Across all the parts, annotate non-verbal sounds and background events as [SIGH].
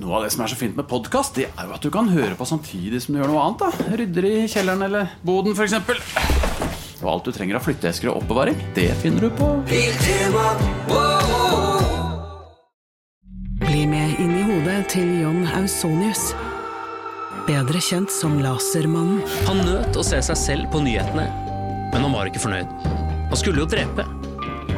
Noe av det som er så fint med podkast, det er jo at du kan høre på samtidig som du gjør noe annet. da Rydder i kjelleren eller boden, f.eks. Og alt du trenger av flytteesker og oppbevaring, det finner du på Bli med inn i hodet til John Ausonius. Bedre kjent som Lasermannen. Han nøt å se seg selv på nyhetene, men han var ikke fornøyd. Han skulle jo drepe.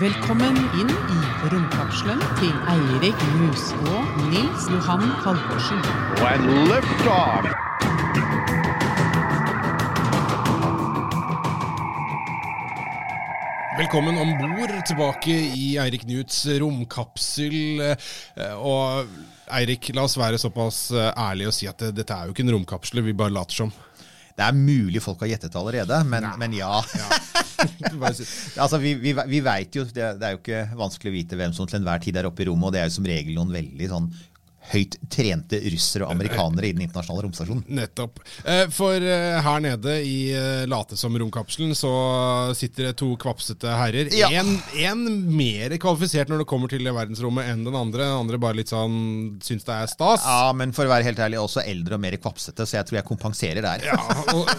Velkommen inn i romkapselen til Eirik Mus og Nils Johan Halvorsen. When lift off. Velkommen om bord tilbake i Eirik Knuts romkapsel. eh, Og Eirik, la oss være såpass eh, ærlige og si at dette er jo ikke en romkapsel, vi bare later som. Det er mulig folk har gjettet allerede, men, men ja. [LAUGHS] Altså, vi vi, vi veit jo, det, det er jo ikke vanskelig å vite hvem som til enhver tid er oppe i rommet, og det er jo som regel noen veldig sånn høyt trente russere og amerikanere i den internasjonale romstasjonen. Nettopp. Eh, For eh, her nede i eh, late som romkapselen så sitter det to kvapsete herrer. Ja. En, en mer kvalifisert når det kommer til verdensrommet enn den andre. Den andre bare litt sånn syns det er stas. Ja, men for å være helt ærlig, også eldre og mer kvapsete, så jeg tror jeg kompenserer der. Ja, og,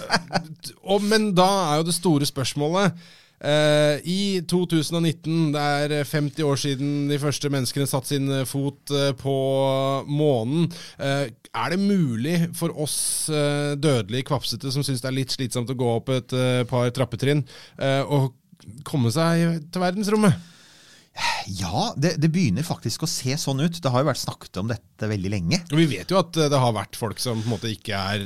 og, men da er jo det store spørsmålet eh, I 2019, det er 50 år siden de første menneskene satte sin fot eh, på månen. Uh, er det mulig for oss eh, dødelige kvapsete som syns det er litt slitsomt å gå opp et eh, par trappetrinn, eh, å komme seg til verdensrommet? Ja, det, det begynner faktisk å se sånn ut. Det har jo vært snakket om dette veldig lenge. Og vi vet jo at eh, det har vært folk som på en måte ikke er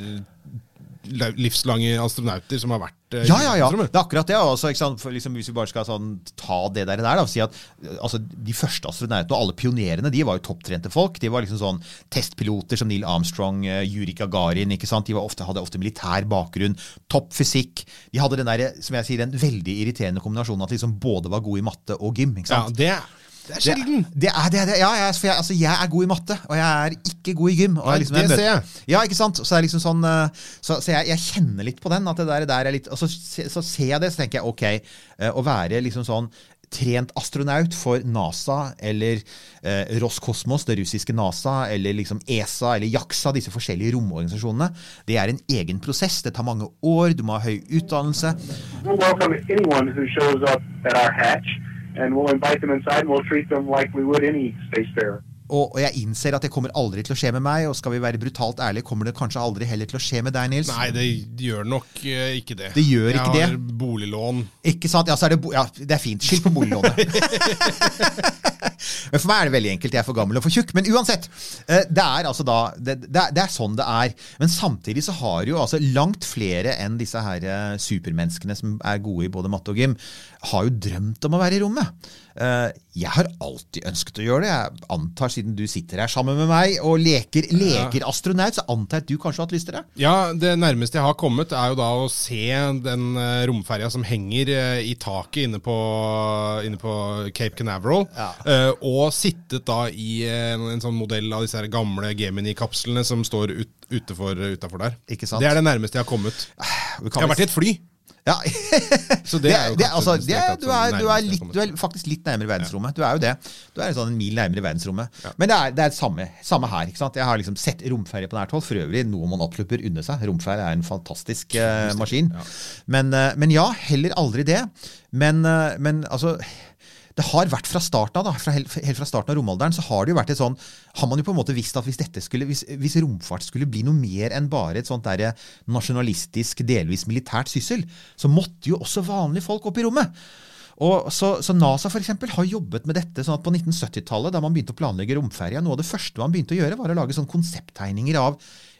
livslange astronauter som har vært eh, Ja, ja, ja. Det er akkurat det. Også, liksom, hvis vi bare skal sånn, ta det der, der da, si at eh, altså, De første astronautene og alle pionerene de var jo topptrente folk. De var liksom sånn testpiloter som Neil Armstrong, uh, Yuri Gagarin. ikke sant? De var ofte, hadde ofte militær bakgrunn. Topp fysikk. De hadde den der, som jeg sier, den veldig irriterende kombinasjonen at de liksom både var gode i matte og gym. ikke Ja, sant? det, det er sjelden. Det, det er det. det ja, jeg, for jeg, altså, jeg er god i matte, og jeg er ikke god i gym. Og jeg liksom, jeg det ser jeg. Ja, ikke sant? Så, er liksom sånn, eh, så, så jeg, jeg kjenner litt på den. at det der, der er litt, Og så, så ser jeg det, så tenker jeg ok, eh, å være liksom sånn trent astronaut for NASA eller eh, Roskosmos, det russiske NASA, eller liksom ESA eller JAXA, disse forskjellige romorganisasjonene, det er en egen prosess. Det tar mange år, du må ha høy utdannelse. Hatch, and we'll invite them inside, and we'll treat them like we would any spacefarer. Og, og jeg innser at det kommer aldri til å skje med meg, og skal vi være brutalt ærlige, kommer det kanskje aldri heller til å skje med deg, Nils. Nei, det gjør nok uh, ikke det. Det gjør ikke det. jeg har boliglån. Ikke sant? Ja, så er det, ja, det er fint. Skyld på boliglånet. [LAUGHS] Men For meg er det veldig enkelt. Jeg er for gammel og for tjukk. Men uansett. eh, Det er altså da, det, det, er, det er sånn det er. Men samtidig så har jo altså langt flere enn disse her eh, supermenneskene som er gode i både matte og gym, har jo drømt om å være i rommet. Jeg har alltid ønsket å gjøre det. Jeg antar, siden du sitter her sammen med meg og leker, leker astronaut, så antar jeg at du kanskje har hatt lyst til det? Ja, Det nærmeste jeg har kommet, er jo da å se den uh, romferja som henger eh, i taket inne på, inne på Cape Canaveral. Ja. eh, og sittet da i eh, en, en sånn modell av disse gamle Gemini-kapslene som står ut, utenfor, der. Ikke sant? Det er det nærmeste jeg har kommet. Vi Jeg har vært i et fly. Ja. [LAUGHS] Så det er jo det, altså, det du, er, du, er litt, du er faktisk litt nærmere verdensrommet. Du er jo det. Du er sånn en mil nærmere verdensrommet. Men det er det er samme, samme her. ikke sant? Jeg har liksom sett romferie på nært hold. For øvrig noe man absolutt under unne seg. Romferie er en fantastisk uh, maskin. Men, uh, men ja, heller aldri det. Men, uh, men altså det har vært fra starten av, da, fra, helt, fra starten av romalderen, så har det jo vært et sånn Har man jo på en måte visst at hvis skulle, hvis, hvis romfart skulle bli noe mer enn bare et sånt der nasjonalistisk, delvis militært syssel, så måtte jo også vanlige folk opp i rommet. Og så, så NASA for eksempel, har jobbet med dette sånn at på 1970-tallet, da man begynte å planlegge romferja, noe av det første man begynte å gjøre, var å lage sånn konsepttegninger av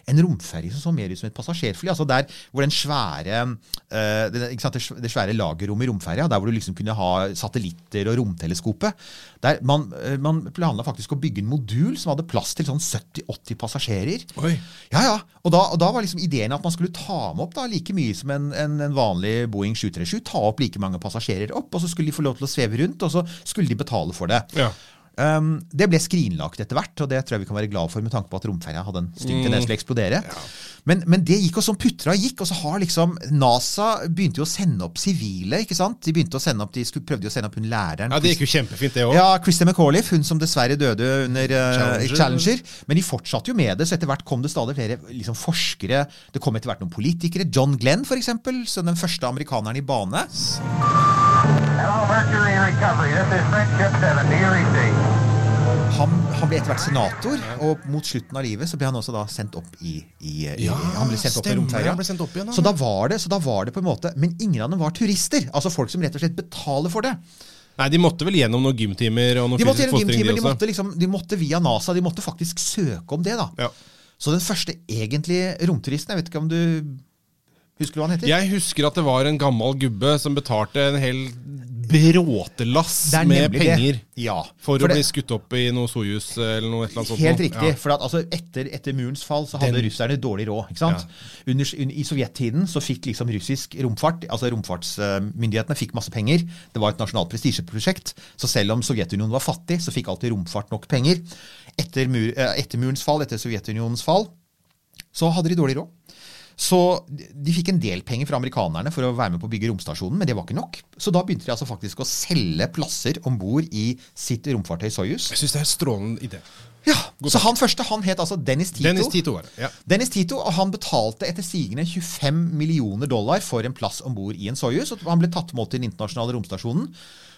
en romferge som så mer ut som et passasjerfly. altså Der hvor den svære uh, det, sant, det svære lagerrommet i romferja, der hvor du liksom kunne ha satellitter og romteleskopet der Man, eh, man planla faktisk å bygge en modul som hadde plass til sånn 70-80 passasjerer. Oi. Ja, ja. Og da, og da var liksom ideen at man skulle ta med opp da like mye som en, en, en vanlig Boeing 737. Ta opp like mange passasjerer opp, og så skulle de få lov til å sveve rundt, og så skulle de betale for det. Ja. Um, det ble skrinlagt etter hvert, og det tror jeg vi kan være glad for med tanke på at romferja hadde en stygg tendens til å eksplodere. Men, men det gikk og som putra gikk, og så har liksom NASA begynte jo å sende opp sivile. ikke sant? De begynte å sende opp, de skulle, prøvde jo å sende opp hun læreren. ja, det gikk jo kjempefint, det òg. Ja, Christer McAuliffe, hun som dessverre døde under uh, Challenger. Challenger. Men de fortsatte jo med det, så etter hvert kom det stadig flere liksom, forskere. Det kom etter hvert noen politikere. John Glenn, f.eks., som den første amerikaneren i bane. Hello, Mercury Recovery. This is Friendship 7. Do you receive? Han, han ble etter hvert senator, og mot slutten av livet så ble han også da sendt opp i, i, i Ja, Han ble sendt opp i romferja. Så da var det så da var det på en måte Men ingen av dem var turister. Altså folk som rett og slett betaler for det. Nei, de måtte vel gjennom noen gymtimer og noen De måtte gjennom gymtimer, de de måtte, liksom, de måtte via NASA, de måtte faktisk søke om det. da. Ja. Så den første egentlige romturisten, jeg vet ikke om du husker hva han heter? Jeg husker at det var en gammel gubbe som betalte en hel bråtelass Det er med penger Ja, for, for å det- bli skutt opp i noe Soyuz eller noe et eller annet sånt. Helt riktig. Ja. for at, altså, etter, etter murens fall så hadde Den- russerne dårlig råd. ikke sant? Under, un, I sovjettiden så fikk liksom russisk romfart, altså romfartsmyndighetene fikk masse penger. Det var et nasjonalt prestisjeprosjekt. Så selv om Sovjetunionen var fattig, så fikk alltid romfart nok penger. Etter, mur, eh, etter murens fall, etter Sovjetunionens fall, så hadde de dårlig råd. Så de- fikk en del penger fra amerikanerne for å være med på å bygge romstasjonen, men det var ikke nok. Så da begynte de altså faktisk å selge plasser om bord i sitt romfartøy Soyuz. Jeg syns det er en strålende idé. Ja, Så han første han het altså Dennis Tito. Dennis Tito var det. Ja. Dennis Tito, og Han betalte etter sigende 25 millioner dollar for en plass om bord i en Soyuz. og Han ble tatt imot til den internasjonale romstasjonen.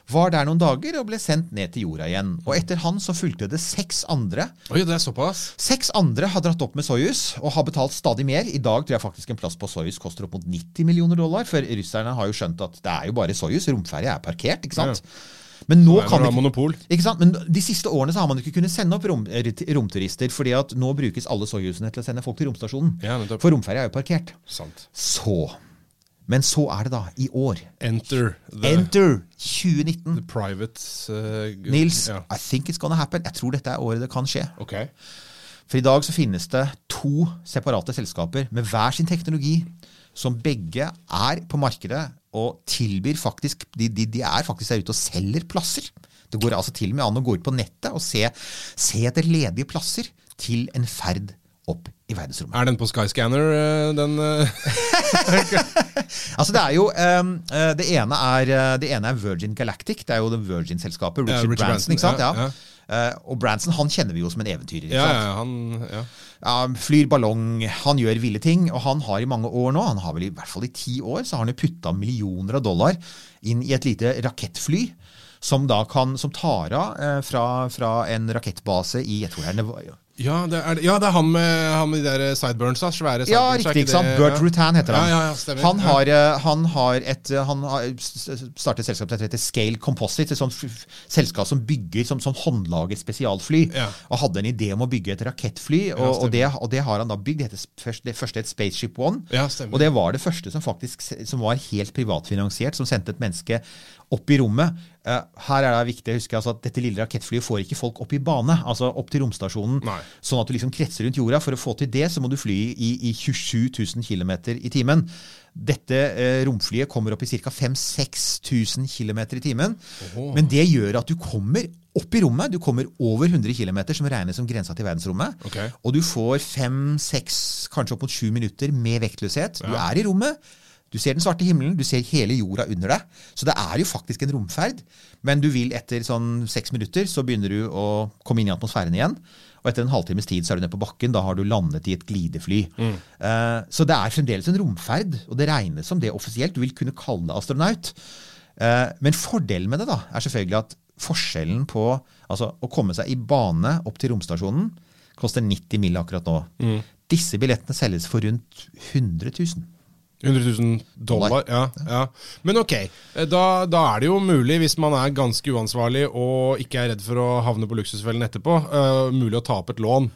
Var der noen dager og ble sendt ned til jorda igjen. Og Etter han så fulgte det seks andre. Oi, det er såpass? Seks andre har dratt opp med Soyuz og har betalt stadig mer. I dag tror jeg faktisk en plass på Soyuz koster opp mot 90 millioner dollar. For russerne har jo skjønt at det er jo bare Soyuz. Romferja er parkert. ikke sant? Men nå kan ikke, ikke sant? Men de siste årene så har man ikke kunnet sende opp rom, romturister, fordi at nå brukes alle Soyuzene til å sende folk til romstasjonen. Ja. For romferja er jo parkert. Sant. Så Men så er det da, i år. Enter the, Enter 2019. the private uh, Nils, yeah. I think it's gonna happen. Jeg tror dette er året det kan skje. Ok. For i dag så finnes det to separate selskaper med hver sin teknologi, som begge er på markedet og tilbyr faktisk De, de, de er faktisk der ute og selger plasser. Det går altså til og med an å gå ut på nettet og se, se etter ledige plasser til en ferd opp i verdensrommet. Er den på Skyscanner, uh, den uh, [LAUGHS] Altså Det er jo um, eh, det, ene er, eh, det ene er Virgin Galactic. Det er jo det Virgin-selskapet. Ja, Richard, Richard Branson. Branson, ikke sant? ja, Ja. Eh, og Branson han kjenner vi jo som en eventyrer. ikke Ja, ja, han ja. ja, flyr ballong, han gjør ville ting. Og han har i mange år nå, han har vel i hvert fall i ti år, så har han jo putta millioner av dollar inn i et lite rakettfly. Som da kan, som tar av eh, fra, fra en rakettbase i jeg tror det er Nev Ja, det er, ja, det er han med, han med de der sideburnsa. Svære sideburns, Ja, riktig. ikke sant? Bert ja. Rutan heter han. Ja, ja, han, har, eh, han har et eh, Han har startet et selskap som heter Scale Composite. Et sånt selskap som bygger som, som håndlaget spesialfly. Og hadde en idé om å bygge et rakettfly, og, og, det, og det har han da bygd. Det, heter først, det første het Spaceship One. Ja, og det var det første som faktisk som var helt privatfinansiert, som sendte et menneske opp i rommet. Her er det viktig å huske altså, at dette lille rakettflyet får ikke folk opp i bane, altså opp til romstasjonen, Nei. sånn at du liksom kretser rundt jorda. For å få til det, så må du fly i, i 27 000 km i timen. Dette eh, romflyet kommer opp i ca. 5000-6000 km i timen. Men det gjør at du kommer opp i rommet. Du kommer over 100 km, som regnes som grensa til verdensrommet. Okay. Og du får 5-6, kanskje opp mot 7 minutter med vektløshet. Du Ja. er i rommet. Du ser den svarte himmelen, du ser hele jorda under deg. Så det er jo faktisk en romferd. Men du vil etter sånn seks minutter så begynner du å komme inn i atmosfæren igjen. Og etter en halvtimes tid så er du nede på bakken. Da har du landet i et glidefly. Eh, så det er fremdeles en romferd, og det regnes som det offisielt. Du vil kunne kalle deg astronaut. Uh, men fordelen med det da, er selvfølgelig at forskjellen på altså, å komme seg i bane opp til romstasjonen koster 90 mill. akkurat nå. Disse billettene selges for rundt 100 000. 100 000 dollar, ja, ja. Men ok, eh, da, da er det jo mulig, hvis man er ganske uansvarlig og ikke er redd for å havne på luksusfellen etterpå, uh, mulig å ta opp et lån.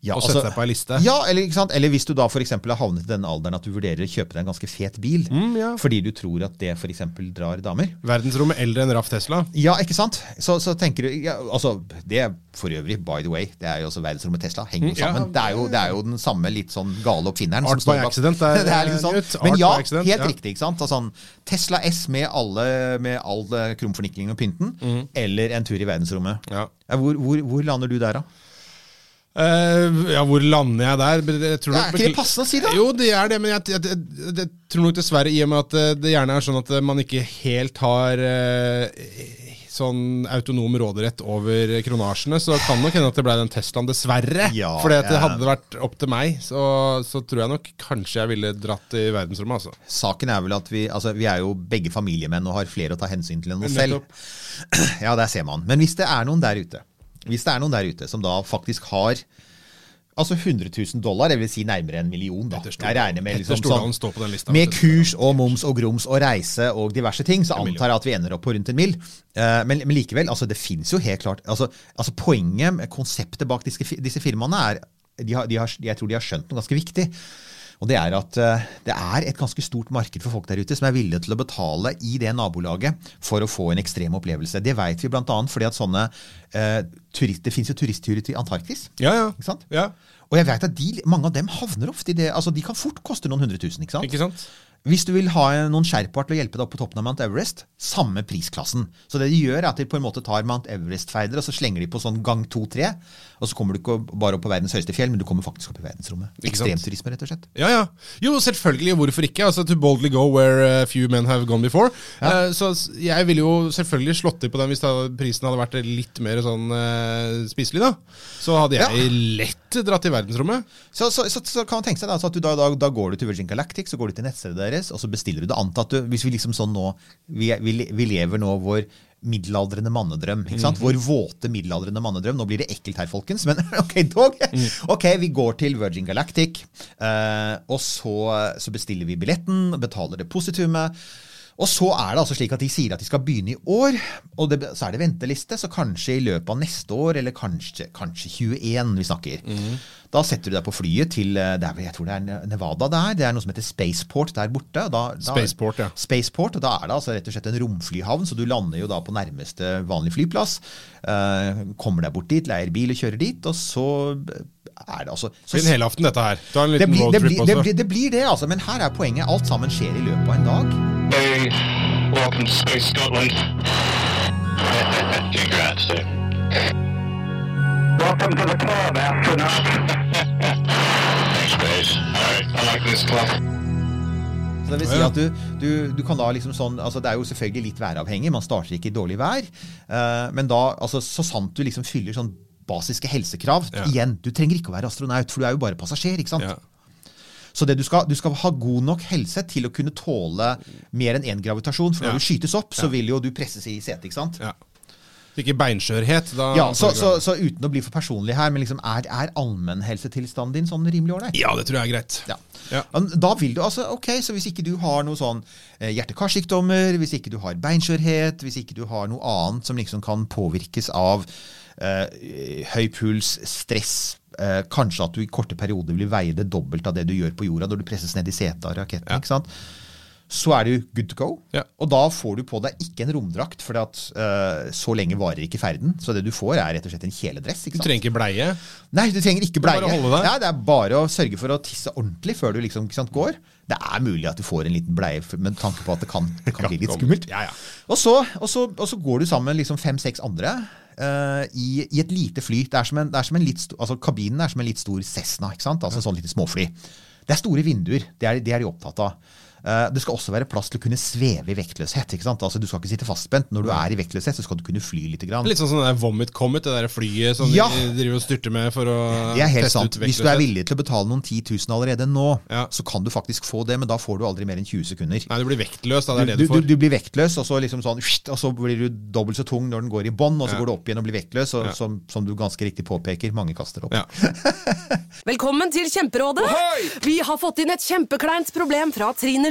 Ja, og altså- deg på ei liste. Ja, eller, eller hvis du da for eksempel har havnet i den alderen at du vurderer å kjøpe deg en ganske fet bil, Mm, ja. fordi du tror at det for eksempel drar damer. Verdensrommet eldre enn Raff Tesla. Ja, ikke sant? Så, så tenker du ja, altså, Det er for øvrig, by the way, det er jo også verdensrommet Tesla. Henger jo sammen. ja, det, er jo, det er jo den samme litt sånn gale oppfinneren. Art som [LAUGHS] by accident er- det er liksom sånn. Men ja, accident, helt riktig. ikke sant? Altså, Tesla S med, alle, med all eh, krumforniklingen og pynten, eller en tur i verdensrommet. Mm. Hvor, hvor, hvor lander du der, da? Eh, ja, hvor lander jeg der? Jeg tror nok- er ikke det passende å si, da? Jo, det er det, men jeg, jeg, jeg, jeg tror nok dessverre, i og med at eh, det gjerne er sånn at eh, man ikke helt har uh, sånn autonom råderett over kronasjene, så kan nok hende at det ble den Teslaen, dessverre. Ja, at det hadde det vært opp til meg, så, så tror jeg nok kanskje jeg ville dratt i verdensrommet, altså. Saken er vel at vi, altså, vi er jo begge familiemenn og har flere å ta hensyn til enn oss selv. [CLEARS THROAT] Ja, der ser man. Men hvis det er noen der ute Hvis det er noen der ute som da faktisk har Altså 100 000 dollar, jeg vil si nærmere en million. da. Jeg regner med liksom sånn, står på den lista, Med kurs og moms og grums og reise og diverse ting, så antar jeg at vi ender opp på rundt en mill. Eh, Men, men likevel, altså det fins jo helt klart altså, altså Poenget konseptet bak disse, disse firmaene er de har, de har, Jeg tror de har skjønt noe ganske viktig. Og det er at eh, det er et ganske stort marked for folk der ute som er villige til å betale i det nabolaget for å få en ekstrem opplevelse. Det vet vi bl.a. fordi at sånne eh, turist, Det fins jo turistturer til Antarktis. Ja, ja. Ikke sant? ja. Og jeg vet at de, mange av dem havner ofte i det altså De kan fort koste noen hundre tusen. ikke sant? Ikke sant? Hvis du vil ha noen sherpaer til å hjelpe deg opp på toppen av Mount Everest, samme prisklassen. Så det de gjør, er at de på en måte tar Mount Everest-feider og så slenger de på sånn gang to-tre. Og så kommer du ikke bare opp på verdens høyeste fjell, men du kommer faktisk opp i verdensrommet. Ekstremturisme, rett og slett. Ja, ja. Jo, selvfølgelig. Hvorfor ikke? Altså, To boldly go where a few men have gone before. Eh, så jeg ville jo selvfølgelig slått til på den hvis da, prisen hadde vært litt mer sånn uh, spiselig, da. Så hadde jeg lett dratt til verdensrommet. Så, så, så, så kan man tenke seg da, at du da, da, da går du til Virgin Galactic, så går du til nettstedet deres, og så bestiller du det. Antatt du, hvis vi liksom sånn nå Vi, vi, vi lever nå vår middelaldrende mannedrøm. ikke sant? Vår våte middelaldrende mannedrøm. Nå blir det ekkelt her, folkens, men [LAUGHS] ok, dog. Ok, vi går til Virgin Galactic, eh, og så, så bestiller vi billetten, betaler depositumet. Og så er det altså slik at de sier at de skal begynne i år, og det, så er det venteliste, så kanskje i løpet av neste år, eller kanskje, kanskje 21 vi snakker. Da setter du deg på flyet til eh, er, jeg tror det er Nevada det er. Det er noe som heter Spaceport der borte. Da, da, Spaceport, ja. Spaceport, og Da er det altså rett og slett en romflyhavn, så du lander jo da på nærmeste vanlige flyplass. eh, kommer deg bort dit, leier bil og kjører dit, og så er det altså så, en helaften, dette her. Ta en liten roadtrip blir, det, også. blir, det blir det, altså. Men her er poenget. Alt sammen skjer i løpet av en dag. Hey, welcome to Space Scotland. Congrats, dude. Welcome to the club, astronaut. Thanks, Space. All right, I like this club. Så det vil si at du, du, du kan da liksom sånn altså Det er jo selvfølgelig litt væravhengig, man starter ikke i dårlig vær. Uh, men da, altså så sant du liksom fyller sånn basiske helsekrav Ja. Igjen, du trenger ikke å være astronaut, for du er jo bare passasjer. ikke sant? Ja. Så det du, skal, du skal ha god nok helse til å kunne tåle mer enn én gravitasjon. For når Ja. du skytes opp, så vil jo du presses i setet. ikke sant? Ja. Ikke beinskjørhet. Ja, så, så, så uten å bli for personlig her, men liksom, er, er allmennhelsetilstanden din sånn rimelig ålreit? ja, det tror jeg er greit. Ja. Ja. Da vil du altså, ok, så Hvis ikke du har noe sånn eh, hjerte-karsykdommer, hvis ikke du har beinskjørhet, hvis ikke du har noe annet som liksom kan påvirkes av eh, høy puls, stress, eh, kanskje at du i korte perioder vil veie det dobbelt av det du gjør på jorda når du presses ned i setet av raketten, Ja. ikke sant? Så er du good to go. Ja. Og da får du på deg ikke en romdrakt, for at, eh, så lenge varer ikke ferden. Så det du får, er rett og slett en kjeledress. Du ikke sant? trenger ikke bleie. Nei, du trenger ikke Det er bleie. holde deg. Ja, det er bare å sørge for å tisse ordentlig før du liksom, ikke sant, går. Det er mulig at du får en liten bleie med tanke på at det kan, [LAUGHS] det kan bli litt skummelt. Ja, ja. Og, så, og, så, og så går du sammen med liksom fem-seks andre Uh, i, i et lite fly. Det er som en, det er som en litt sto, altså Kabinen er som en litt stor Cessna. ikke sant? Altså sånn lite småfly. Det er store vinduer. Det er, det er de opptatt av. Eh, det skal også være plass til å kunne sveve i vektløshet. ikke sant? Altså Du skal ikke sitte fastspent. Når du er i vektløshet, så skal du kunne fly litt. Grann. Litt sånn som der Vomit Comet, det der flyet som Ja. de driver og styrter med for å Det er helt teste sant. Hvis du er villig til å betale noen 10 000 allerede nå, Ja. så kan du faktisk få det, men da får du aldri mer enn 20 sekunder. Nei, du blir vektløs, da. Det er Du, det du, du får. du blir vektløs, og så, liksom sånn, og så blir du dobbelt så tung når den går i bånn, og så Ja. går du opp igjen og blir vektløs, og Ja. som, som du ganske riktig påpeker, mange kaster opp. Ja. [LAUGHS] Velkommen til Kjemperådet! Vi har fått inn et kjempekleint problem fra Trine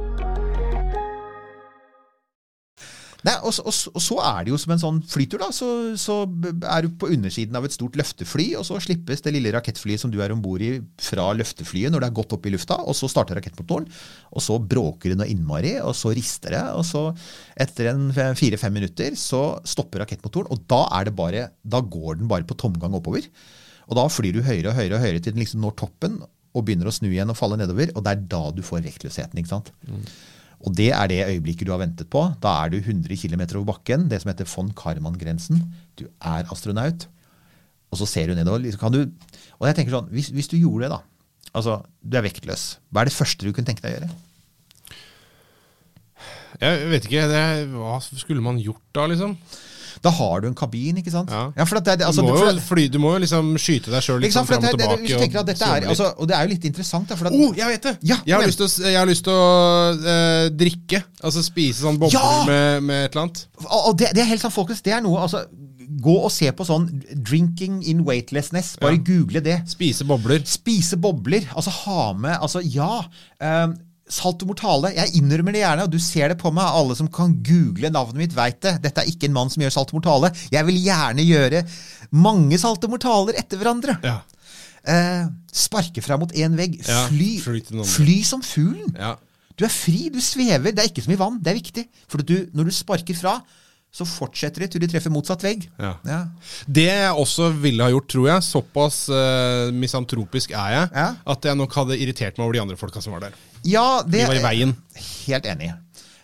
Nei, og, og, og så er det jo som en sånn flytur, da. Så, så er du på undersiden av et stort løftefly, og så slippes det lille rakettflyet som du er om bord i, fra løfteflyet når det er godt opp i lufta, og så starter rakettmotoren, og så bråker det noe innmari, og så rister det, og så etter en fe- fire-fem minutter så stopper rakettmotoren, og da er det bare Da går den bare på tomgang oppover. Og da flyr du høyere og høyere og høyere til den liksom når toppen og begynner å snu igjen og falle nedover, og det er da du får vektløsheten, ikke sant. Og det er det øyeblikket du har ventet på. Da er du 100 km over bakken, det som heter von Karman-grensen. Du er astronaut. Og så ser du nedover. Kan du, og jeg tenker sånn, hvis, hvis du gjorde det, da. Altså, du er vektløs. Hva er det første du kunne tenke deg å gjøre? Jeg vet ikke. Det, hva skulle man gjort da, liksom? Da har du en kabin, ikke sant? Ja, for at det, altså, du, må jo fly, du må jo liksom skyte deg sjøl liksom. For fram og tilbake. det, det, og, er, altså, og det er jo litt interessant, da. At, Oh, jeg vet det! Ja, jeg, har å, jeg har lyst til å eh, drikke. Altså spise sånn bobler Ja! med, med et eller annet. Og det, det er helt sant, folkens. Det er noe altså, Gå og se på sånn 'drinking in weightlessness'. Bare Ja. google det. Spise bobler. Spise bobler. Altså ha med Altså, ja. Um, Salto mortale. Jeg innrømmer det gjerne, og du ser det på meg. Alle som kan google navnet mitt, veit det. Dette er ikke en mann som gjør salto mortale. Jeg vil gjerne gjøre mange salto mortaler etter hverandre. Eh, sparke fra mot én vegg. Ja, Fly, fly som fuglen. Ja. Du er fri, du svever. Det er ikke som i vann. Det er viktig. For du, når du sparker fra, så fortsetter det til du treffer motsatt vegg. Ja. Ja. Det jeg også ville ha gjort, tror jeg, såpass uh, misantropisk er jeg, at jeg nok hadde irritert meg over de andre folka som var der. Ja, det De var i veien. Helt enig.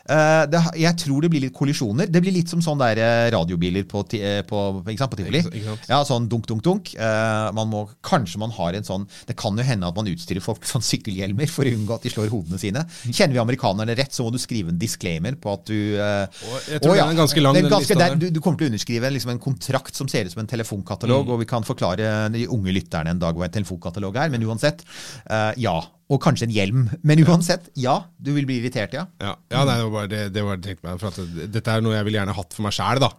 Uh, det, jeg tror det blir litt kollisjoner. Det blir litt som sånne der eh, radiobiler på, ti- eh, på, sant, på tivoli. Ja, sånn dunk, dunk, dunk. Uh, man må, kanskje man har en sånn Det kan jo hende at man utstyrer folk sånn sykkelhjelmer for å unngå at de slår hodene sine. Kjenner vi amerikanerne rett, så må du skrive en disclaimer på at du eh, jeg tror å, den er ganske lang, Den ganske, der, du, du kommer til å underskrive liksom en kontrakt som ser ut som en telefonkatalog, Mm. og vi kan forklare de unge lytterne en dag hva en telefonkatalog er, men uansett, ja. Og kanskje en hjelm. Men uansett, ja. Du vil bli irritert, ja. Ja, ja nei, det var bare det, det var det jeg tenkte meg. For at dette er noe jeg ville gjerne hatt for meg sjæl, da.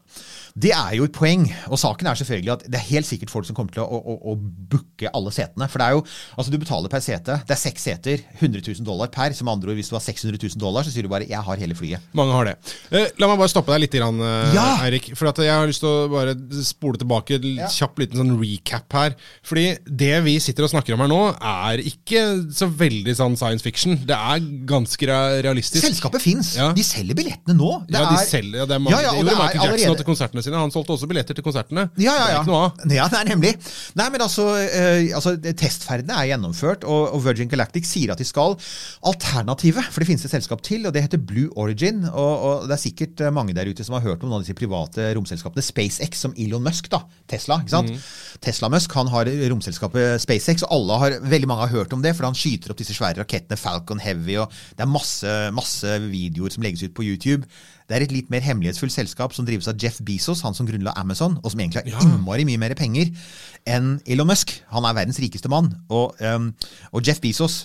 Det er jo et poeng, og saken er selvfølgelig at det er helt sikkert folk som kommer til å, å, å, booke alle setene. For det er jo, altså du betaler per sete. Det er seks seter, 100 000 dollar per. Som andre ord, hvis du har 600 000 dollar, så sier du bare 'jeg har hele flyet'. Mange har det. Eh, la meg bare stoppe deg litt, grann, eh, Ja! Eirik. For at jeg har lyst til å bare spole tilbake en kjapp liten sånn recap her. Fordi det vi sitter og snakker om her nå, er ikke så veldig sånn science fiction. Det er ganske realistisk. Selskapet fins. De selger billettene nå. Det ja, de er- selger, ja, det er mange. Ja, ja, og det det er Michael Jackson allerede- til til konsertene sine. Han solgte også billetter til konsertene. Ja, ja, ja. Det er ikke noe av. ja, det er nemlig. Nei, men altså, eh, altså Testferdene er gjennomført, og, og Virgin Galactic sier at de skal. Alternativet, for det finnes et selskap til, og det heter Blue Origin. Og, og det er sikkert eh, mange der ute som har hørt om noen av disse private romselskapene. SpaceX, som Elon Musk, da. Tesla. ikke sant? Mhm. Tesla Musk han har romselskapet SpaceX, og alle har, veldig mange har hørt om det, for han skyter opp disse svære rakettene Falcon Heavy, og det er masse, masse videoer som legges ut på YouTube. Det er et litt mer hemmelighetsfullt selskap som drives av Jeff Bezos, han som grunnla Amazon, og som egentlig har innmari mye mer penger enn Elon Musk. Han er verdens rikeste mann. Og, um, og Jeff Bezos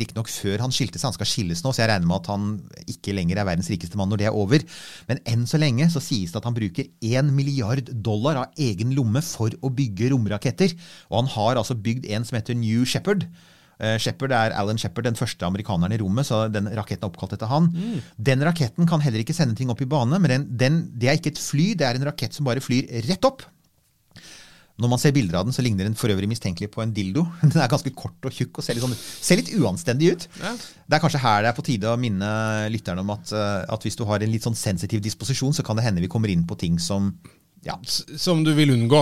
Riktignok før han skilte seg, han skal skilles nå, så jeg regner med at han ikke lenger er verdens rikeste mann når det er over. Men enn så lenge så sies det at han bruker 1 milliard dollar av egen lomme for å bygge romraketter. Og han har altså bygd en som heter New Shepherd. Eh, Shepard er Alan Shepard, den første amerikaneren i rommet, så den raketten er oppkalt etter han. Den raketten kan heller ikke sende ting opp i bane, men den, den, det er ikke et fly, det er en rakett som bare flyr rett opp. Når man ser bilder av den, så ligner den for øvrig mistenkelig på en dildo. [LAUGHS] Den er ganske kort og tjukk og ser litt, sånn, ser litt uanstendig ut. Det er kanskje her det er på tide å minne lytterne om at, eh, at hvis du har en litt sånn sensitiv disposisjon, så kan det hende vi kommer inn på ting som ja. Som du vil unngå.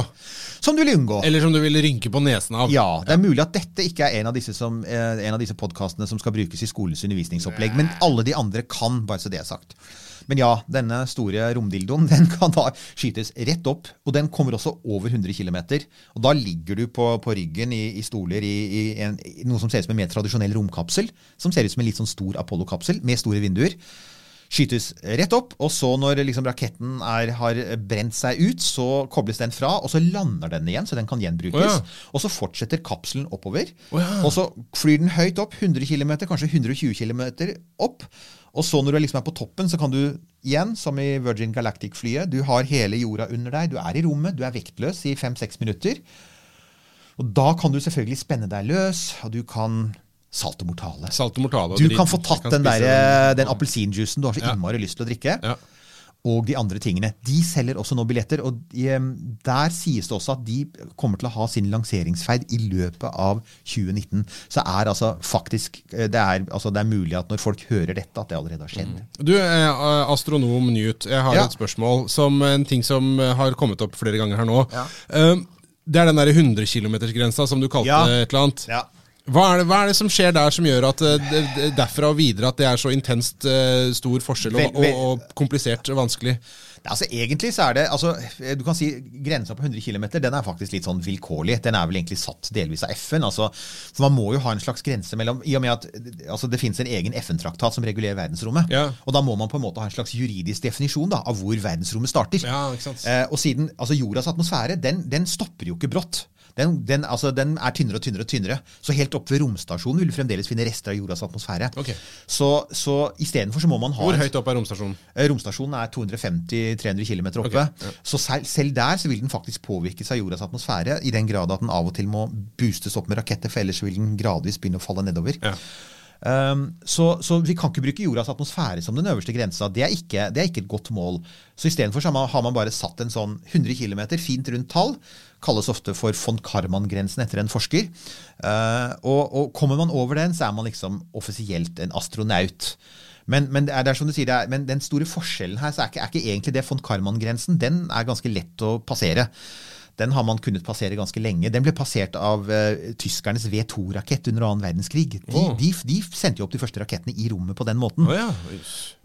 Som du vil unngå. Eller som du vil rynke på nesen av. Ja, det er mulig at dette ikke er en av disse, som, eh, en av disse podkastene som skal brukes i skolens undervisningsopplegg, men alle de andre kan, bare så det er sagt. Men ja, denne store romdildoen [LAUGHS] den kan da skytes rett opp, og den kommer også over 100 km. Og da ligger du på, på ryggen i, i stoler i, i, en, i noe som ser ut som en mer tradisjonell romkapsel. Som ser ut som en litt sånn stor Apollo-kapsel med store vinduer. skytes rett opp, og så når liksom raketten er, har brent seg ut, så kobles den fra, og så lander den igjen, så den kan gjenbrukes. Oh, ja. Og så fortsetter kapselen oppover, Oh, ja. og så flyr den høyt opp, 100 km, kanskje 120 km opp. Og så når du liksom er på toppen, så kan du igjen, som i Virgin Galactic-flyet, du har hele jorda under deg, du er i rommet, du er vektløs i fem-seks minutter. Og da kan du selvfølgelig spenne deg løs, og du kan salte mortale. Salte mortale. Du kan få tatt kan den, der, den appelsinjuicen du har så Ja. innmari lyst til å drikke. Ja. Og de andre tingene. De selger også nå billetter. Og de, der sies det også at de kommer til å ha sin lanseringsfeid i løpet av 2019. Så er altså faktisk eh, det er, altså det er mulig at når folk hører dette, at det allerede har skjedd. Du, eh, astronom Newt, jeg har Ja. et spørsmål som en ting som eh, har kommet opp flere ganger her nå. Ja. Eh, det er den der 100 km-grensa som du kalte Ja. et eller annet. Ja. Hva er, det, hva er det som skjer der som gjør at eh, det, derfra og videre at det er så intenst uh, stor forskjell og, og, og komplisert og vanskelig? Altså Egentlig så er det altså, Du kan si grensa på 100 km den er faktisk litt sånn vilkårlig. Den er vel egentlig satt delvis av FN. altså For Man må jo ha en slags grense mellom I og med at altså, det finnes en egen FN-traktat som regulerer verdensrommet. Ja. Og da må man på en måte ha en slags juridisk definisjon da, av hvor verdensrommet starter. Ja, ikke sant? Eh, og siden altså Jordas atmosfære den, den stopper jo ikke brått. Den, den, altså, den er tynnere og tynnere og tynnere. Så helt opp ved romstasjonen vil du fremdeles finne rester av jordas atmosfære. Okay. Så, så istedenfor så må man ha Hvor høyt opp er romstasjonen? Eh, Romstasjonen er 250-300 km oppe. Okay. ja. Så selv, selv der så vil den faktisk påvirkes av jordas atmosfære, i den grad at den av og til må boostes opp med raketter, for ellers vil den gradvis begynne å falle nedover. Ja. Um, så, så vi kan ikke bruke jordas atmosfære som den øverste grensa. Det er ikke, det er ikke et godt mål. Så istedenfor har man bare satt en sånn 100 km, fint rundt tall. Kalles ofte for von Karman-grensen etter en forsker. Uh, og, og kommer man over den, så er man liksom offisielt en astronaut. Men, men, det er, det er som du sier, er, men den store forskjellen her så er ikke, er ikke egentlig det von Karman-grensen. Den er ganske lett å passere. Den har man kunnet passere ganske lenge. Den ble passert av uh, tyskernes V2-rakett under annen verdenskrig. De, oh. de, de sendte jo opp de første rakettene i rommet på den måten. Oh, ja.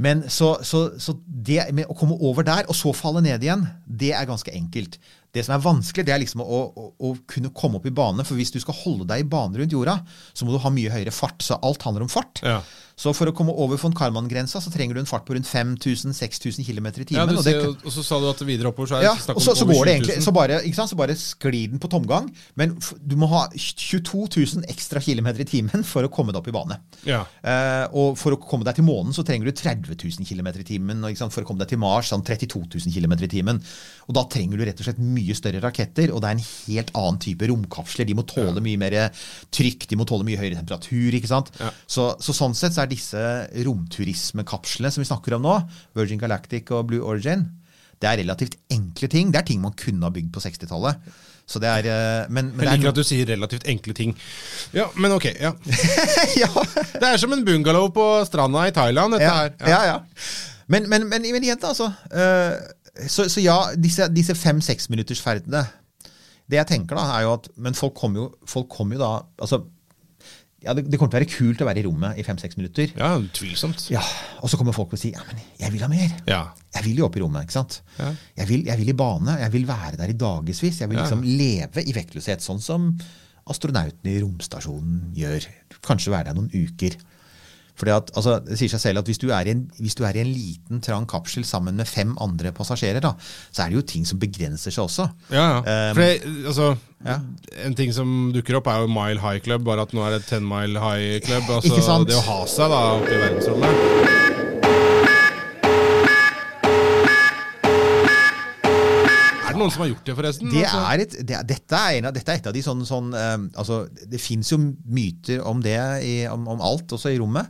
Men så, så, så det med å komme over der, og så falle ned igjen, det er ganske enkelt. Det som er vanskelig, det er liksom å, å, å kunne komme opp i bane. For hvis du skal holde deg i bane rundt jorda, så må du ha mye høyere fart. Så alt handler om fart. Ja. Så for å komme over von Karman-grensa, så trenger du en fart på rundt 5000-6000 km i timen. Ja, og det jo- og så sa du at videre oppover så er det ja, snakk om så, så over går det 20 000. egentlig så bare, ikke sant, så bare sklir den på tomgang. Men du må ha 22 000 ekstra km i timen for å komme deg opp i bane. Ja. Eh, og for å komme deg til månen så trenger du 30 000 km i timen. Og sant, for å komme deg til Mars sånn 32 000 km i timen. Og da trenger du rett og slett mye større raketter, og det er en helt annen type romkapsler. De må tåle mye mer trykk, de må tåle mye høyere temperatur. ikke sant? Ja. Så, så sånn sett så er disse romturismekapslene som vi snakker om nå, Virgin Galactic og Blue Origin, det er relativt enkle ting. Det er ting man kunne ha bygd på 60-tallet. Så det er, eh, men, men Jeg er liker at du sier relativt enkle ting. Ja, men ok. ja. [LAUGHS] ja. Det er som en bungalow på stranda i Thailand, dette ja, her. ja, ja. Men, men, men, men igjen, altså. eh, så, så ja, disse, disse fem-seksminuttersferdene ferdene Det jeg tenker, da, er jo at Men folk kommer jo, folk kommer jo da altså, ja, det, det kommer til å være kult å være i rommet i fem-seks minutter. Ja, tvilsomt. Ja, Og så kommer folk og sier ja, men jeg vil ha mer. Ja. Jeg vil jo opp i rommet. ikke sant? Ja. Jeg, vil, jeg vil i bane. Jeg vil være der i dagevis. Jeg vil Ja. liksom leve i vektløshet, sånn som astronautene i romstasjonen gjør. Kanskje være der noen uker. Fordi at, altså, Det sier seg selv at hvis du, er i en, hvis du er i en liten, trang kapsel sammen med fem andre passasjerer, da, så er det jo ting som begrenser seg også. Ja, ja. Um, det, altså, ja. En ting som dukker opp, er jo Mile High Club, bare at nå er det Ten Mile High Club. Altså? Det å ha seg da oppe i verdensrommet. Noen som har gjort det, forresten? Det Altså- er et, det, dette, er av, dette er et av de sånn, sånn eh, altså, Det fins jo myter om det, i, om, om alt, også i rommet.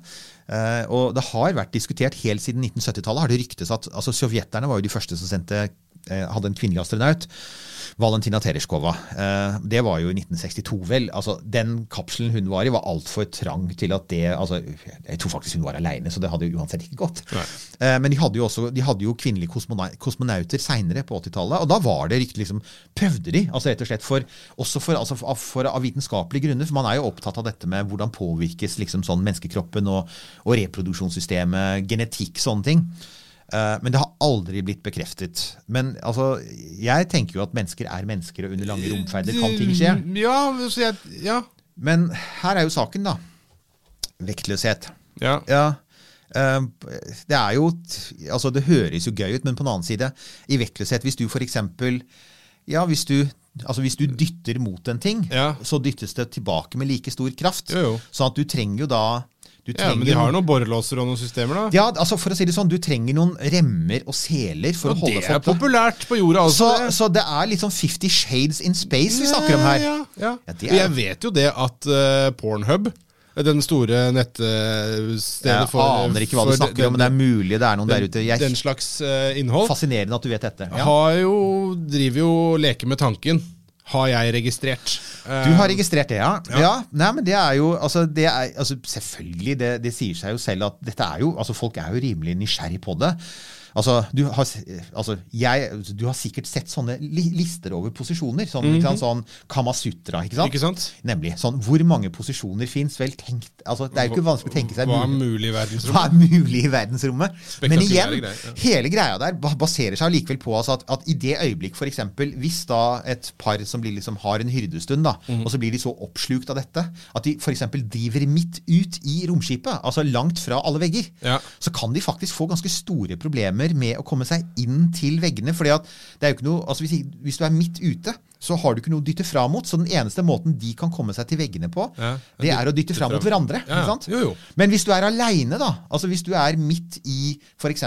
Uh, og det har vært diskutert helt siden 1970-tallet. har det ryktes at altså, Sovjeterne var jo de første som sendte, hadde en kvinnelig astronaut. Valentina Tereshkova. Eh, det var jo i 1962, vel. Altså, den kapselen hun var i, var altfor trang til at det altså, Jeg tror faktisk hun var aleine, så det hadde jo uansett ikke gått. Nei. men de hadde jo også de hadde jo kvinnelige kosmonauter seinere på 80-tallet, og da var det riktig liksom Prøvde de, altså rett og slett for, også for, altså for, for av vitenskapelige grunner, for man er jo opptatt av dette med hvordan påvirkes liksom sånn menneskekroppen og, og reproduksjonssystemet, genetikk, sånne ting. Eh, Men det har aldri blitt bekreftet. Men altså, jeg tenker jo at mennesker er mennesker, og under lange romferder kan ting skje. Ja, så jeg, ja. Men her er jo saken, da. Vektløshet. Ja. ja. Det er jo Altså, det høres jo gøy ut, men på den annen side, i vektløshet Hvis du for eksempel Ja, hvis du Altså Hvis du dytter mot en ting, så dyttes det tilbake med like stor kraft. Jo, jo. Sånn at du trenger jo da Ja, men de har noen borrelåser og noen systemer, da. Ja, altså for å si det sånn, Du trenger noen remmer og seler for ja, å holde det er folk populært på jorda også, Så, det. så det er litt sånn Fifty Shades in Space vi snakker om her. Ja, ja. Ja, er- Jeg vet jo det at uh, Pornhub, den store nettstedet Jeg for aner ikke hva du snakker snakker om, men det er mulig det er noen der ute. Jeg- Den slags eh, innhold. Fascinerende at du vet dette. Ja. Har jo, driver jo leker med tanken. Har jeg registrert. Du har registrert det, ja? Ja. ja. Nei, men det er jo altså, det er, altså, Selvfølgelig, det, det sier seg jo selv at dette er jo altså, Folk er jo rimelig nysgjerrig på det. Altså, du har, altså, jeg, du har sikkert sett sånne li lister over posisjoner. Sånn, mm -hmm. sånn Kamasutra. Ikke sant? Ikke sant? Nemlig. Sånn, hvor mange posisjoner fins? Vel tenkt altså, Det er jo ikke vanskelig å tenke seg Hva er mulig- i verdensrommet? Hva er mulig i verdensrommet? Men igjen, greier, ja. hele greia der baserer seg likevel på altså, at, at i det øyeblikk, eksempel, hvis da et par som blir, liksom, har en hyrdestund, da, Mhm. og så blir de så oppslukt av dette, at de eksempel driver midt ut i romskipet, altså langt fra alle vegger, Ja. så kan de faktisk få ganske store problemer med å komme seg inn til veggene. fordi at det er jo ikke noe, altså hvis, hvis du er midt ute, så har du ikke noe å dytte fra mot. Så den eneste måten de kan komme seg til veggene på, Ja. det er å dytte fra mot hverandre. Ja, ja. ikke sant? Jo, jo. Men hvis du er aleine, da, altså hvis du er midt i f.eks.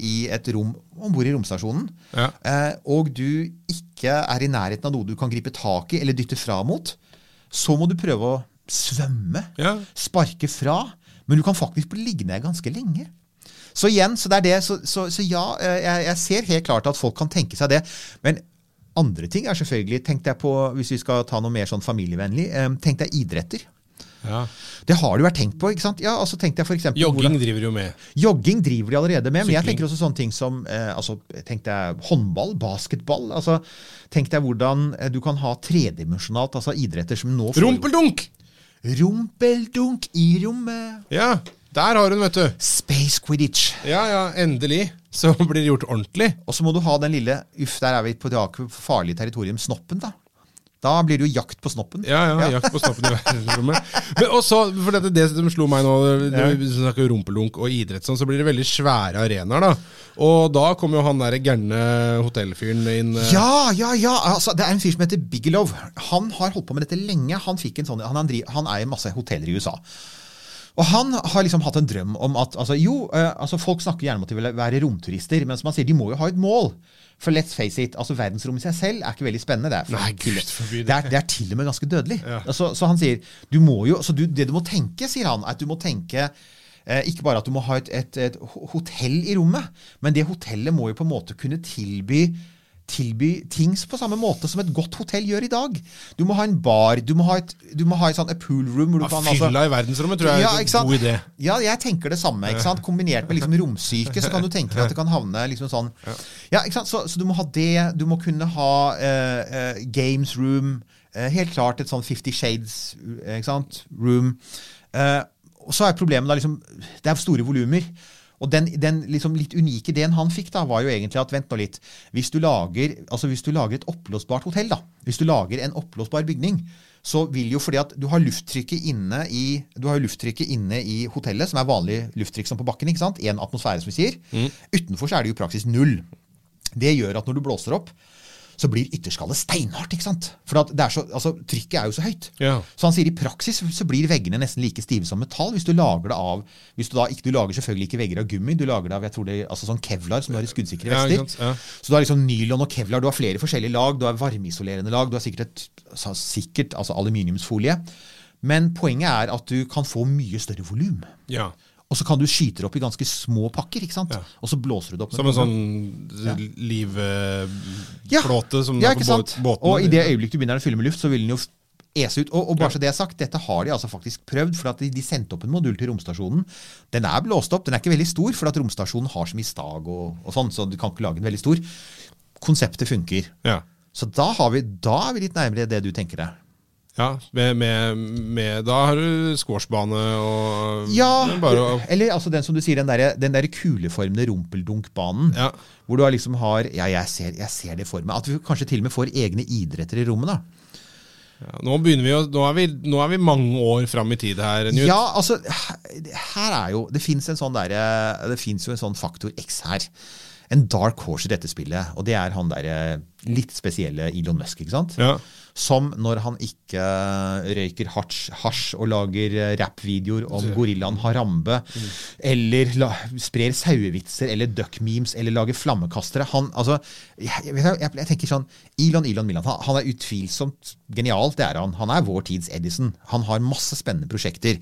i et rom om bord i romstasjonen, eh, og du ikke er i nærheten av noe du kan gripe tak i eller dytte fra mot, så må du prøve å svømme, sparke fra, men du kan faktisk bli liggende ganske lenge. Så igjen, så det er det, så, så, så ja, eh, jeg, jeg ser helt klart at folk kan tenke seg det. Men andre ting er selvfølgelig, tenkte jeg på, hvis vi skal ta noe mer sånn familievennlig, eh, tenk deg idretter. Ja. Det har det vært tenkt på. ikke sant? Ja, altså tenkte jeg for eksempel, Jogging hvordan- driver jo med. Jogging driver de allerede med, men jeg tenker også sånne ting som eh, altså, tenk deg håndball, basketball. altså Tenk deg hvordan eh, du kan ha tredimensjonalt, altså idretter som nå Rumpeldunk! Rumpeldunk i rommet. Ja, der har hun, vet du. Space Quidditch. Ja, ja, endelig. Så blir det gjort ordentlig. Og så må du ha den lille Uff, der er vi på det farlige territorium. Snoppen, da. Da blir det jo jakt på snoppen. Ja, ja, jakt på snoppen i verdensrommet. Men også, for dette, det som slo meg nå, det- Ja. vi snakker rumpelunk og idrett, sånn, så blir det veldig svære arenaer. da. Og da kommer jo han der gærne hotellfyren inn. eh, Ja, ja, ja! Altså, det er en fyr som heter Bigelow. Han har holdt på med dette lenge. Han, en sånn, han, han, han eier masse hoteller i USA. Og han har liksom hatt en drøm om at altså, Jo, eh, altså folk snakker gjerne om at de vil være romturister, men som han sier, de må jo ha et mål. For let's face it, altså verdensrommet i seg selv er ikke veldig spennende. Det er, for, Nei, Gud det. det, er, det er til og med ganske dødelig. Altså, så han sier du må jo, så du, det du må tenke, sier han, er at du må tenke eh, ikke bare at du må ha et, et, et hotell i rommet, men det hotellet må jo på en måte kunne tilby tilby ting på samme måte som et godt hotell gjør i dag. Du må ha en bar, du må ha et, du må ha et, sånn, et pool room. Ja, kan, altså- fylla i verdensrommet tror jeg er en god idé. Ja, jeg tenker det samme. ikke sant? Kombinert med liksom romsyke, så kan du tenke deg at det kan havne liksom sånn Ja, ikke sant? Så, så du må ha det. Du må kunne ha uh, uh, games room. Uh, helt klart et sånn Fifty Shades ikke sant? room. Og så er problemet da liksom Det er store volumer. Og den, den liksom litt unike ideen han fikk, da, var jo egentlig at vent nå litt Hvis du lager, altså hvis du lager et oppblåsbart hotell, da, hvis du lager en oppblåsbar bygning, så vil jo fordi at du har lufttrykket inne i du har lufttrykket inne i hotellet, som er vanlig lufttrykk som på bakken. ikke sant? Én atmosfære, som vi sier. Utenfor så er det jo praksis null. Det gjør at når du blåser opp, så blir ytterskallet steinhardt. ikke sant? For er så, altså, trykket er jo så høyt. Ja. Så han sier i praksis så blir veggene nesten like stive som metall hvis du lager det av hvis Du da ikke, du lager selvfølgelig ikke vegger av gummi, du lager det av jeg tror det, altså sånn kevlar som du har i skuddsikre vester. Ja. Ja. Så du har liksom nylon og kevlar, du har flere forskjellige lag, du har varmeisolerende lag, du har sikkert, et, altså, sikkert altså aluminiumsfolie. Men poenget er at du kan få mye større volum. Ja. Og så kan du skyte det opp i ganske små pakker, ikke sant? og så blåser du det opp. Som en sånn livflåte som ja, er på sant? båt- Og i det øyeblikket du begynner å fylle med luft, så vil den jo ese ut. Og, og bare så det er sagt, dette har de altså faktisk prøvd, for at de, de sendte opp en modul til romstasjonen. Den er blåst opp, den er ikke veldig stor, for at romstasjonen har så mye stag og, og sånn, så du kan ikke lage den veldig stor. Konseptet funker. Ja. Så da, har vi, da er vi litt nærmere det du tenker deg. Ja, med, med, med Da har du squashbane og Ja, å eller altså den som du sier, den der, den der kuleformede rumpeldunkbanen. Hvor du liksom har Ja, jeg ser, jeg ser det for meg. At vi kanskje til og med får egne idretter i rommet. da. Ja, nå, begynner vi å, nå, er vi, nå er vi mange år fram i tid her, Newt. Ja, altså, her, er jo Det fins en sånn derre jo en sånn faktor X her. En dark horse i dette spillet, og det er han derre litt spesielle Elon Musk, ikke sant? Ja. Som når han ikke røyker hasj, og lager eh, rappvideoer om gorillaen Harambe, eller la, sprer sauevitser eller duck-memes eller lager flammekastere han, altså, jeg, jeg, jeg tenker sånn Elon, Elon, Milan. Han, han er utvilsomt genial, det er han. Han er vår tids Edison. Han har masse spennende prosjekter.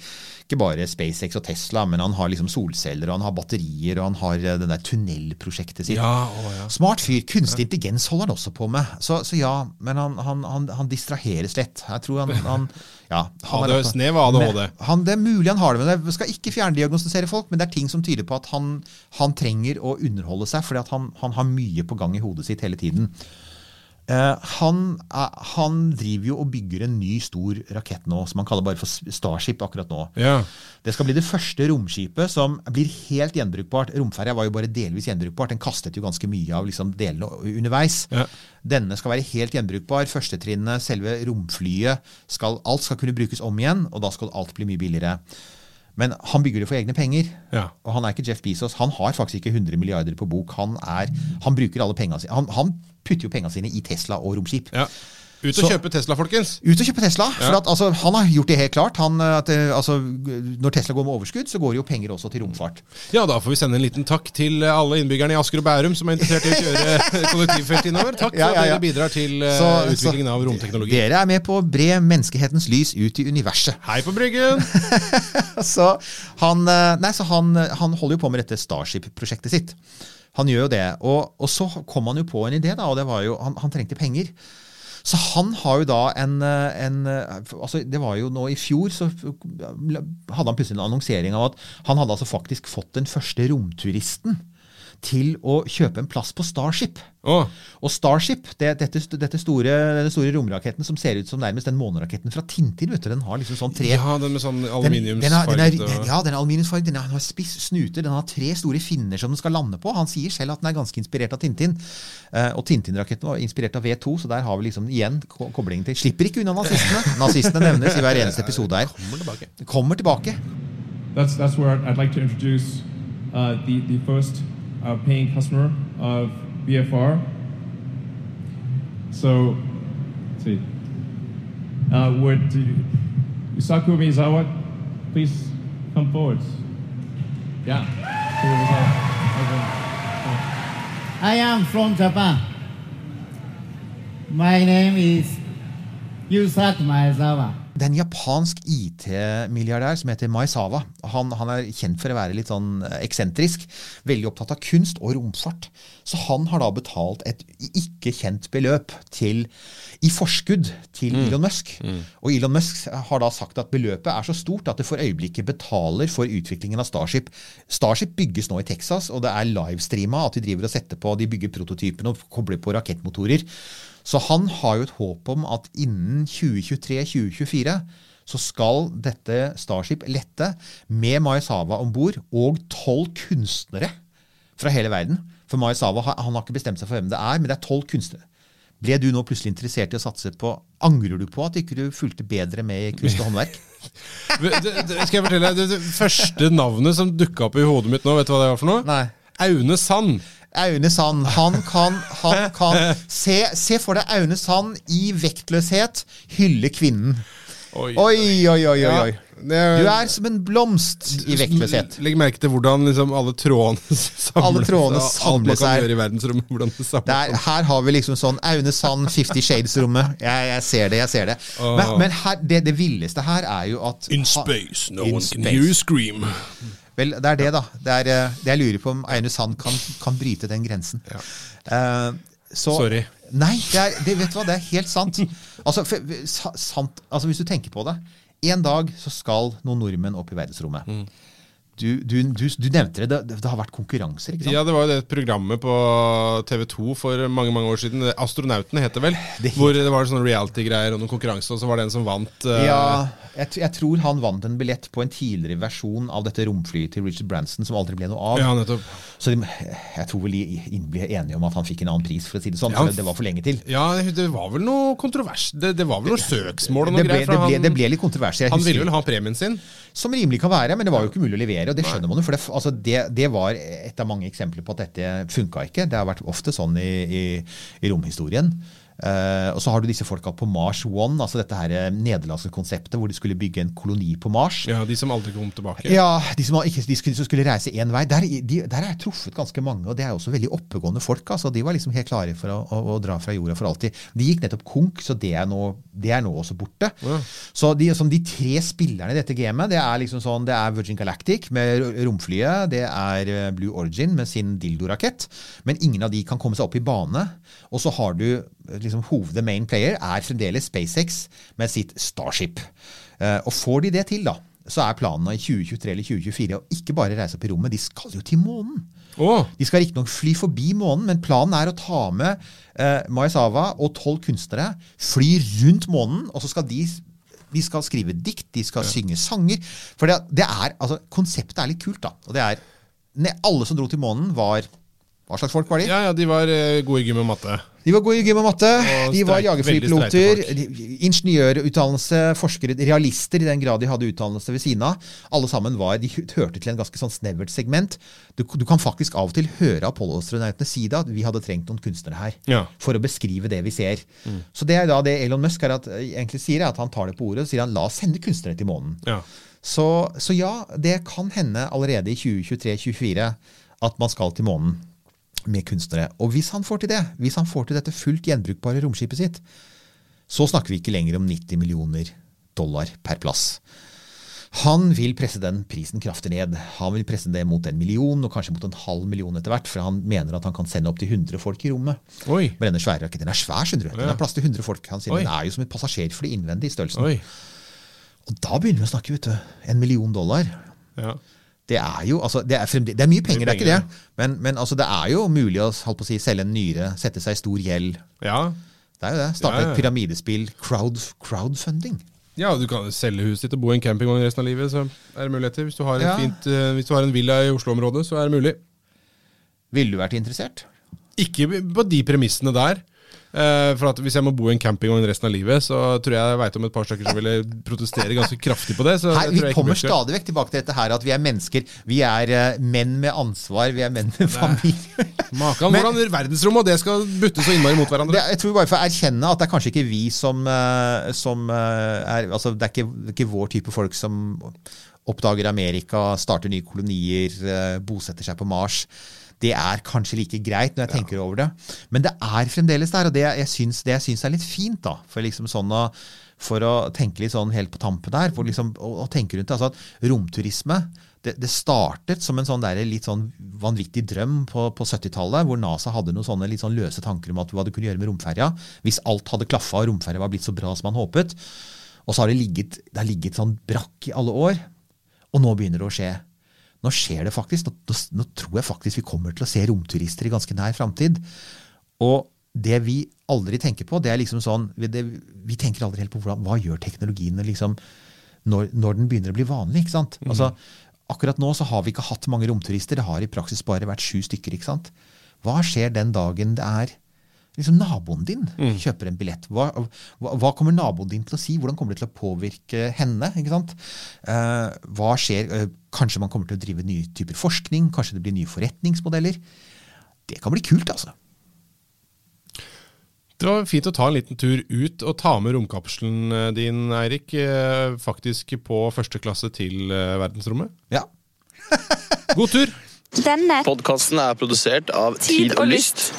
Ikke bare SpaceX og Tesla, men han har liksom solceller, og han har batterier, og han har eh, det der tunnelprosjektet sitt. Ja, å, ja. Smart fyr. Kunstig intelligens holder han også på med. Så, så ja, men han, han, han, han distraheres lett. Jeg tror han, han ja, han Hadde snev av ADHD. Han, det er mulig han har det, men jeg skal ikke fjerndiagnostisere folk. Men det er ting som tyder på at han, han trenger å underholde seg, fordi at han, han har mye på gang i hodet sitt hele tiden. Eh, han, er- han driver jo og bygger en ny stor rakett nå, som han kaller bare for Starship akkurat nå. Ja. Det skal bli det første romskipet som blir helt gjenbrukbart. Romferja var jo bare delvis gjenbrukbart. Den kastet jo ganske mye av liksom delene underveis. Ja. Denne skal være helt gjenbrukbar. Førstetrinnet, selve romflyet, skal, alt skal kunne brukes om igjen, og da skal alt bli mye billigere. Men han bygger det for egne penger. Ja. Og han er ikke Jeff Bezos. Han har faktisk ikke 100 milliarder på bok. Han, er, han bruker alle pengene sine. Han, han putter jo pengene sine i Tesla og romskip. Ja. Ut og Så- kjøpe Tesla, folkens! Ut og kjøpe Tesla. For at, altså, han har gjort det helt klart. Han, at, altså, når Tesla går med overskudd, så går det jo penger også til romfart. Ja, da får vi sende en liten takk til alle innbyggerne i Asker og Bærum som er interessert i å kjøre [LAUGHS] kollektivfelt innover. Takk for Ja, ja, at dere bidrar til eh, Så- utviklingen av romteknologi. Dere er med på å bre menneskehetens lys ut i universet. Hei på Bryggen! [LAUGHS] så han, eh, nei, så han, han holder jo på med dette Starship-prosjektet sitt. Han gjør jo det. Og, og så kom han jo på en idé, da, og det var jo han, han trengte penger. Så han har jo da en, eh, en eh, altså Det var jo nå i fjor, så hadde han plutselig en annonsering av at han hadde altså faktisk fått den første romturisten til å kjøpe en plass på Starship. Oh. Og Starship, det, dette, dette store, denne store romraketten som ser ut som nærmest den måneraketten fra Tintin, vet du, den har liksom sånn tre ja, den med sånn den, den den aluminiumsfarget den, ja, den er aluminiumsfarget. Den har- spiss snute. Den har tre store finner som den skal lande på. Han sier selv at den er ganske inspirert av Tintin. Uh, og Tintin-raketten var inspirert av V2, så der har vi liksom igjen ko- koblingen til Slipper ikke unna nazistene. [LAUGHS] Nazistene nevnes i hver eneste episode her. Kommer tilbake. Kommer tilbake. That's that's where I'd like to introduce uh, the the first uh, paying customer of BFR. So, let's see, uh, would Yusaku Miyazawa please come forward? Yeah. I am from Japan. My name is Yusaku Maezawa. Det er en japansk IT-milliardær som heter Maizawa. Han, han er kjent for å være litt sånn eh, eksentrisk. Veldig opptatt av kunst og romfart. Så han har da betalt et ikke kjent beløp til, i forskudd til Elon Musk. Og Elon Musk har da sagt at beløpet er så stort at det for øyeblikket betaler for utviklingen av Starship. Starship bygges nå i Texas, og det er livestreama at de driver og setter på, de bygger prototypene og kobler på rakettmotorer. Så han har jo et håp om at innen 2023-2024 så skal dette Starship lette med Maezawa om bord og tolv kunstnere fra hele verden. For Maezawa han har ikke bestemt seg for hvem det er, men det er tolv kunstnere. Ble du nå plutselig interessert i å satse på Angrer du på at ikke du fulgte bedre med i kunst og håndverk? [LAUGHS] Det, det, skal jeg fortelle deg, det, det første navnet som dukka opp i hodet mitt nå, vet du hva det var for noe? Nei. Aune Sand. Aune Sand. Han kan, han kan se, se for deg Aune Sand i vektløshet hylle kvinnen. Oi, Oi, oi, oi, oi. Ja, oi. Du er som en blomst i vektløshet. Legg merke til hvordan liksom alle trådene [LAUGHS] samler Alle trådene samler seg. gjøre i verdensrommet. Hvordan det samler Der, her har vi liksom sånn Aune Sand, Fifty Shades-rommet. Jeg, jeg ser det, jeg ser det. Men, men her, det, det villeste her er jo at In space, no In one can hear you scream. Vel, det er det, da. Det er eh, det jeg lurer på om Aune Sand kan, kan bryte den grensen. Eh, så, Sorry. Nei, det er, det, vet du hva, det er helt sant. Altså, for, sant. altså, Hvis du tenker på det. En dag så skal noen nordmenn opp i verdensrommet. Du, du, du, du nevnte det, det, det har vært konkurranser, ikke sant? Ja, det var jo det programmet på TV 2 for mange mange år siden. Astronautene het det vel? Hvor det var sånne reality-greier og noen konkurranser, og så var det en som vant. Uh... Ja, jeg, jeg tror han vant en billett på en tidligere versjon av dette romflyet til Richard Branson som aldri ble noe av. Ja, nettopp. Så de, jeg tror vel de ble enige om at han fikk en annen pris, for å si det sånn. Ja, det var for lenge til. Ja, det var vel noe kontrovers Det, det var vel noe søksmål og noe det, ble, greier. det, ble, det ble litt kontrovers. Han ville vel ha premien sin? Som rimelig kan være, men det var jo ikke mulig å levere. Og det skjønner man jo, for det, altså det, det var et av mange eksempler på at dette funka ikke. Det har vært ofte sånn i, i, i romhistorien. Eh, og så har du disse folka på Mars One, altså dette her eh, nederlandske konseptet hvor de skulle bygge en koloni på Mars. Ja, De som aldri kom tilbake? Ja, de som, ikke, de skulle, som skulle reise én vei. Der, de, der er jeg truffet ganske mange, og det er også veldig oppegående folk. Altså, de var liksom helt klare for å, å, å dra fra jorda for alltid. De gikk nettopp konk, så det er nå, det er nå også borte. Så de, som de tre spillerne i dette gamet, det er liksom sånn, det er Virgin Galactic med romflyet, det er eh, Blue Origin med sin dildorakett, men ingen av de kan komme seg opp i bane. Og så har du liksom hoved, main player, er fremdeles SpaceX med sitt Starship. Eh, og får de det til, da, så er planen i 2023 eller 2024 å ikke bare reise opp i rommet, de skal jo til månen. De skal riktignok fly forbi månen, men planen er å ta med eh, Maezawa og tolv kunstnere, fly rundt månen, og så skal de de skal skrive dikt, de skal synge sanger. For det, det er, altså, konseptet er litt kult, da. Og det er ne, Alle som dro til månen, var Hva slags folk var de? Ja, ja, De var eh, gode i gym og matte. De var gode i gym og matte. Og de var jagerflypiloter. Ingeniørutdannelse, forskere, realister i den grad de hadde utdannelse ved siden av. Alle sammen var, de hørte til en ganske sånn snevert segment. Du, du kan faktisk av og til høre Apollo-astronautene si det, at vi hadde trengt noen kunstnere her. Ja. For å beskrive det vi ser. Mm. Så det er da det Elon Musk at, egentlig sier, er at han tar det på ordet og sier han la oss sende kunstnere til månen. Ja. Så, så ja, det kan hende allerede i 2023-2024 at man skal til månen med kunstnere. Og hvis han får til det, hvis han får til dette fullt gjenbrukbare romskipet sitt, så snakker vi ikke lenger om 90 millioner dollar per plass. Han vil presse den prisen kraftig ned. Han vil presse det mot en million, og kanskje mot en halv million etter hvert, for han mener at han kan sende opp til 100 folk i rommet. Oi. Med denne svære raketten. Den er svær, skjønner du. Den har plass til 100 folk. Han sier Oi. den er jo som et passasjerfly innvendig i størrelsen. Oi. Og da begynner vi å snakke, vet du. En million dollar. Ja. Det er jo, altså, det er, det er mye penger, det er ikke det. Men, men altså, det er jo mulig å holdt på å si, selge en nyre, sette seg i stor gjeld. Ja. Det er jo det. Starte Ja, ja. et pyramidespill. Crowd, crowdfunding. Ja, du kan selge huset ditt og bo i en campingvogn resten av livet, så er det muligheter. Hvis du har, en Ja. fint, uh, hvis du har en villa i Oslo-området, så er det mulig. Ville du vært interessert? Ikke på de premissene der. Eh, for at Hvis jeg må bo i en campingvogn resten av livet, så tror jeg jeg vet om et par stykker som ville protestere ganske kraftig på det. Så Her, vi kommer stadig vekk tilbake til dette her at vi er mennesker. Vi er eh, menn med ansvar, vi er menn med familie. [LAUGHS] Makan, hvordan verdensrommet og det skal butte så innmari mot hverandre. Det, jeg tror bare for å erkjenne at det er kanskje ikke vi som, eh, som er altså det, er ikke, ikke vår type folk som oppdager Amerika, starter nye kolonier, bosetter seg på Mars. Det er kanskje like greit når jeg tenker over det. Men det er fremdeles der, og det jeg syns, det jeg syns er litt fint, da, for, liksom sånn å, for å tenke litt sånn helt på tampen der, for liksom å, å tenke rundt det. altså at Romturisme det, det startet som en sånn der, litt sånn vanvittig drøm på, på 70-tallet, hvor NASA hadde noen sånne litt sånn løse tanker om at hva du kunne gjøre med romferja hvis alt hadde klaffa og romferja var blitt så bra som man håpet. Og så har det ligget, det har ligget sånn brakk i alle år, og nå begynner det å skje. Nå skjer det faktisk. Nå, nå, tror jeg faktisk vi kommer til å se romturister i ganske nær framtid. Og det vi aldri tenker på, det er liksom sånn Vi, det, vi tenker aldri helt på hvordan, hva gjør teknologien liksom, når, når den begynner å bli vanlig. ikke sant? Mm. Altså, akkurat nå så har vi ikke hatt mange romturister. Det har i praksis bare vært sju stykker. ikke sant? Hva skjer den dagen det er liksom naboen din Mm. kjøper en billett? Hva, hva, hva kommer naboen din til å si? Hvordan kommer det til å påvirke henne? ikke sant? Uh, hva skjer? Uh, kanskje man kommer til å drive nye typer forskning? Kanskje det blir nye forretningsmodeller? Det kan bli kult, altså. Det var fint å ta en liten tur ut og ta med romkapselen eh, din, Eirik. Faktisk på første klasse til verdensrommet. Ja. God tur! [LAUGHS] Denne Podkasten er produsert av Tid Tid og. Lyst.